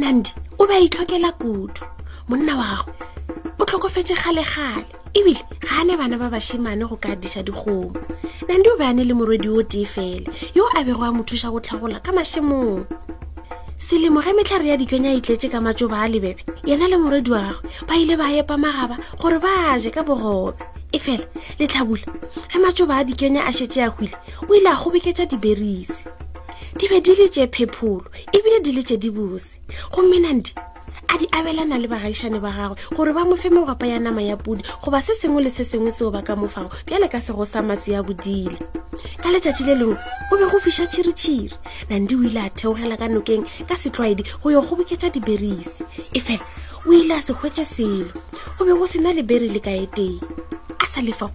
nandi o be a itlhokela kudu monna wa gagwe o tlhokofetse kgale-kgale ebile ga a ne bana ba bashimane go ka disa dikgomo nandi o be a ne le morwedi o tee fele yo a bego a mo thusa go tlhagola ka mashemong selemo ge metlhare ya dikonya e tletse ka matso ba a lebebe yena le morwedi wa gagwe ba ile ba epa magaba gore ba je ka bogobe e fela letlhabula ge matso ba a dikonya a šetse a hwile o ile a kgobeketsa diberisi di be di le tše phepholo ebile di le tše di bose gomme nandi a di abelana le bagaišane ba gagwe gore ba mo fe megwapa ya nama ya podi goba se sengwe le se sengwe seo ba ka mofago bjale ka sego sa maso ya bodile ka letšatši le lengwe go be go fiša tšhiritšhiri nandi o ile a theogela ka nokeng ka setlwaedi go yo kgoboketša diberisi e fela o ile a se hwetše selo go be go sena leberi le kaeteng a sa lefago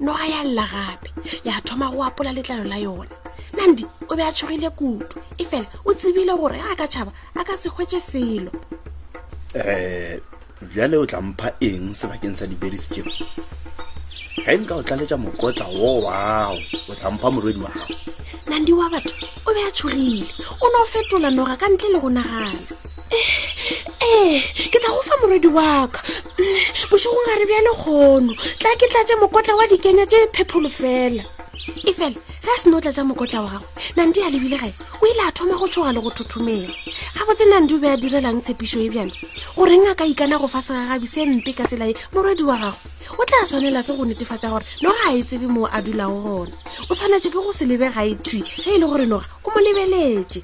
noga ya lla gape ya thoma go apola letlalo la yona nandi o be a tshogile kudu e fela o tsebile gore a ka tšhaba a ka sekgwetse selo um bjale o tla mpha eng sebakeng sa diberis teo ga e nka o tlaletša mokotla wo wao o tla mpha morwedi wa gago nandi wa batho o be a tshogile o ne o fetola noga ka ntle le go nagana ee ke tla go fa morwedi waka bošegong a re bjale kgono tla ke tlatše mokotla wa dikenya tše phepholo fela e fela ga se ne o tlatša mokotla wa gago nandi a lebile gae o ile a thoma go tšhoga le go thothomela ga botse nandi o be a direlang tshepišo e bjana o reng a ka ikana go fa segagabi se mpe ka tselae morwedi wa gago o tla tshwanela ke go netefatša gore noga a e tsebe moo a dulago gona o tshwanetse ke go se lebe ga e thwi ge e le gore noga o mo lebeletše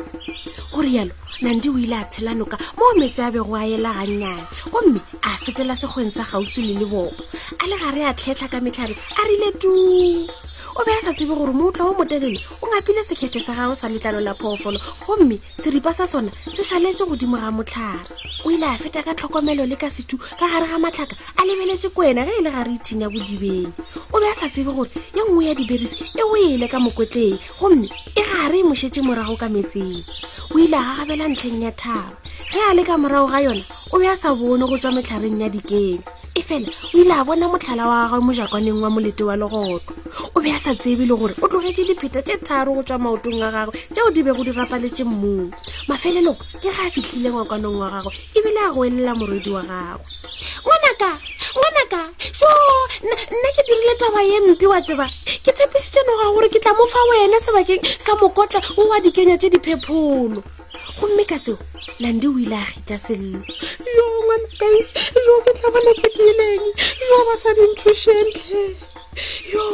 go rialo nandi o ile a tshela noka mo metse a bego a ela gannyane gomme a fetela sekgweng sa gausi le lebopo a le gare a tlhetlha ka metlhare a rile tu o be a sa tsebe gore motlwa o motelele o ngapile sekgethe sa gago sa letlalo la phoofolo gomme seripa sa sona se šaletse godimo ga motlhare o ile a feta ka tlhokomelo le ka setu ka gare ga matlhaka a lebeletse kwena ge e le gare ithinya bodibeng o be a sa tsebe gore ye nngwe ya diberisi e o ele ka mokwetleng gomme e ga re e mošetse morago ka metseng o ile a gagabela ntlheng ya thaba ge a le ka morago ga yona o be a sa bone go tswa metlhareng ya dikeme e fela o ile a bona motlhala wa gagwe mojakwaneng wa molete wa legoto o be a sa tsebe le gore o tlogetse dipheta tše tharo go tswa maotong a gagwe tšeo di be go di rapaletse mmung mafelelong ke ga a fitlhile ngwakwanong wa gagwe ebile a go elela morwedi wa gagwe ngwanaka ngwanaka so nna ke dirile taba ye mpe wa tseba ke tshepišitše noga gore ke tla mo fa wena sebakeng sa mokotla o wa dikenya tše diphepholo gomme ka seo lande o ile a gita sello yo ngwanaka yo ke tla bona ke dieleng yo ba sa dintlošentle yo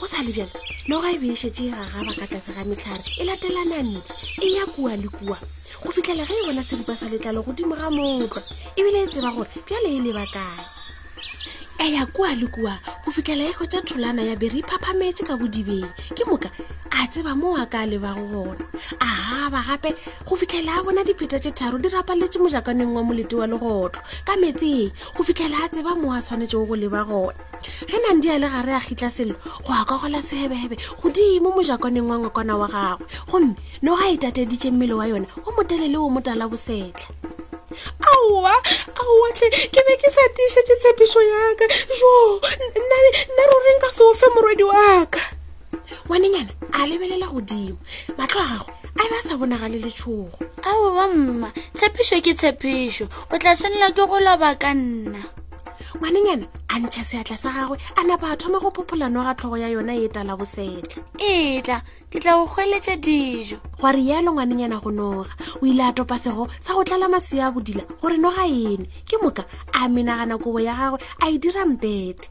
go sa le bjalo noga e be e šetse e gagaba ka tlase ga metlhare e latelanante e ya kua le kua go fitlhela ge e bona seripa sa letlalo godimo ga motlwa ebile e tseba gore bjale e leba kae a ya kua le kua go fitlhela e kgotsa tholana ya bere iphaphametse ka bodibeng ke moka a tseba mo a ka leba go gona a gaba gape go fitlhela a bona dipheta tše tharo di rapaletse mojakaneng wa molete wa legotlo ka metseng go fitlhela a tseba mo a tshwanetsego go leba gona ge nandi a le gare a kgitla selo go a ka gola sebebe godimo mojakwaneng wa ngwakwana wa gagwe gomme no ga e tateditše mmele wa yona o motelele o motala bosetlha aowa aowa tle ke be ke sa tiišetse tshepišo yaka jo nna roreng ka seofe morwadi waka ngwanenyana a lebelela godimo matlho a gagwe a be a sa bonagale letshogo aowa mma tshepišo ke tshepišo o tla tshwanela ke go loba ka nna ngwanenyana a ntšha seatla sa gagwe a napa a thoma go phophola noga tlhogo ya yona e tala bosetla etla ke tla go kgweletša dijo gwa rialo ngwanenyana go noga o ile a topa sego sa go tlala masea a bodila gore noga ene ke moka a menagana kobo ya gagwe a e dira mpete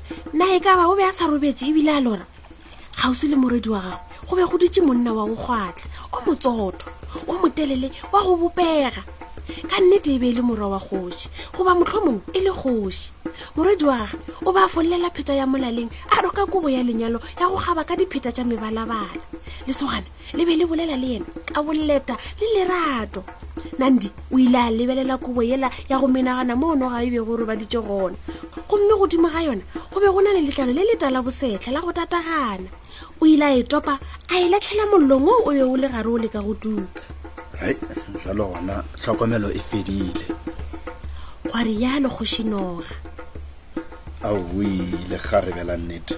na e ka ba o be a sa robetse ebile a lora gausi le moredi wa gago go be go ditse monna wa go gwatlha o motsotho o motelele wa go bopega ka nnete e be e le morwa wa kgoši goba motlhomongwe e le kgoši morwedi wa gage o ba folelela pheta ya molaleng a roka kobo ya lenyalo ya go kgaba ka dipheta tša mebalabala lesogane le be le bolela le yena ka boleta le lerato nandi o ile a lebelela kobo yela ya go menagana mo ono ga e be go robaditše gona gomme godimo ga yona go be go na le letlalo le letala bosetlha la go tatagana o ile a e topa a e latlhela mollong o o be o le gare o le ka go tuka hai jalo gona tlhokomelo e fedile gwa rialo kgošinoga awi le kgarebe la nnete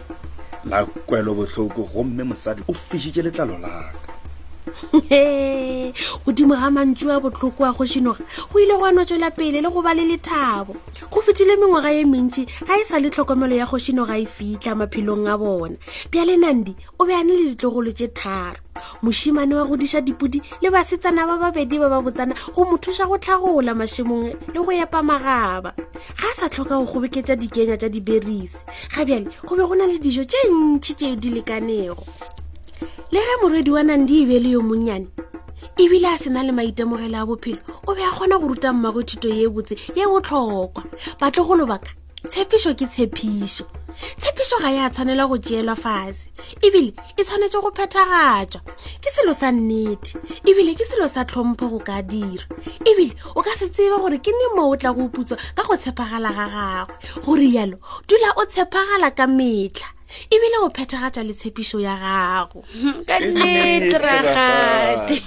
la kwelo bohloko gomme mosadi o fišitše letlalo laka godimo ga mantšu a botlhoko a kgošinoga go ile go anwa tswela pele le go ba le lethabo go fetile mengwaga ye mentši ga e sa le tlhokomelo ya kgošinoga e fitlha maphelong a bona bjale nandi o be a ne le ditlogolo tše tharo mošimane wa godiša dipodi le basetsana ba babedi ba ba botsana go mo thuša go tlhagola mašemong le go epa magaba ga a sa tlhoka go kgobeketša dikenya tša diberise ga bjale go be go na le dijo tše ntšhi tšeo di lekanego le ge morwedi wa nang di e be le yo monnyane ebile a sena le maitemogelo a bophelo o be a kgona go ruta mmago thuto ye botse ye botlhokwa batlogolo baka tshepišo ke tshepišo tshepišo ga ya tshwanela go tšeelwa fase ebile e tshwanetse go phethagatšwa ke selo sa nnete ebile ke selo sa tlhompho go ka dira ebile o ka se tsebe gore ke ne moo o tla go putswa ka go tshepagala ga gagwe go rialo dula o tshepagala ka metlha ebile o phethagatša le tshepišo ya gago ka nnete ragadi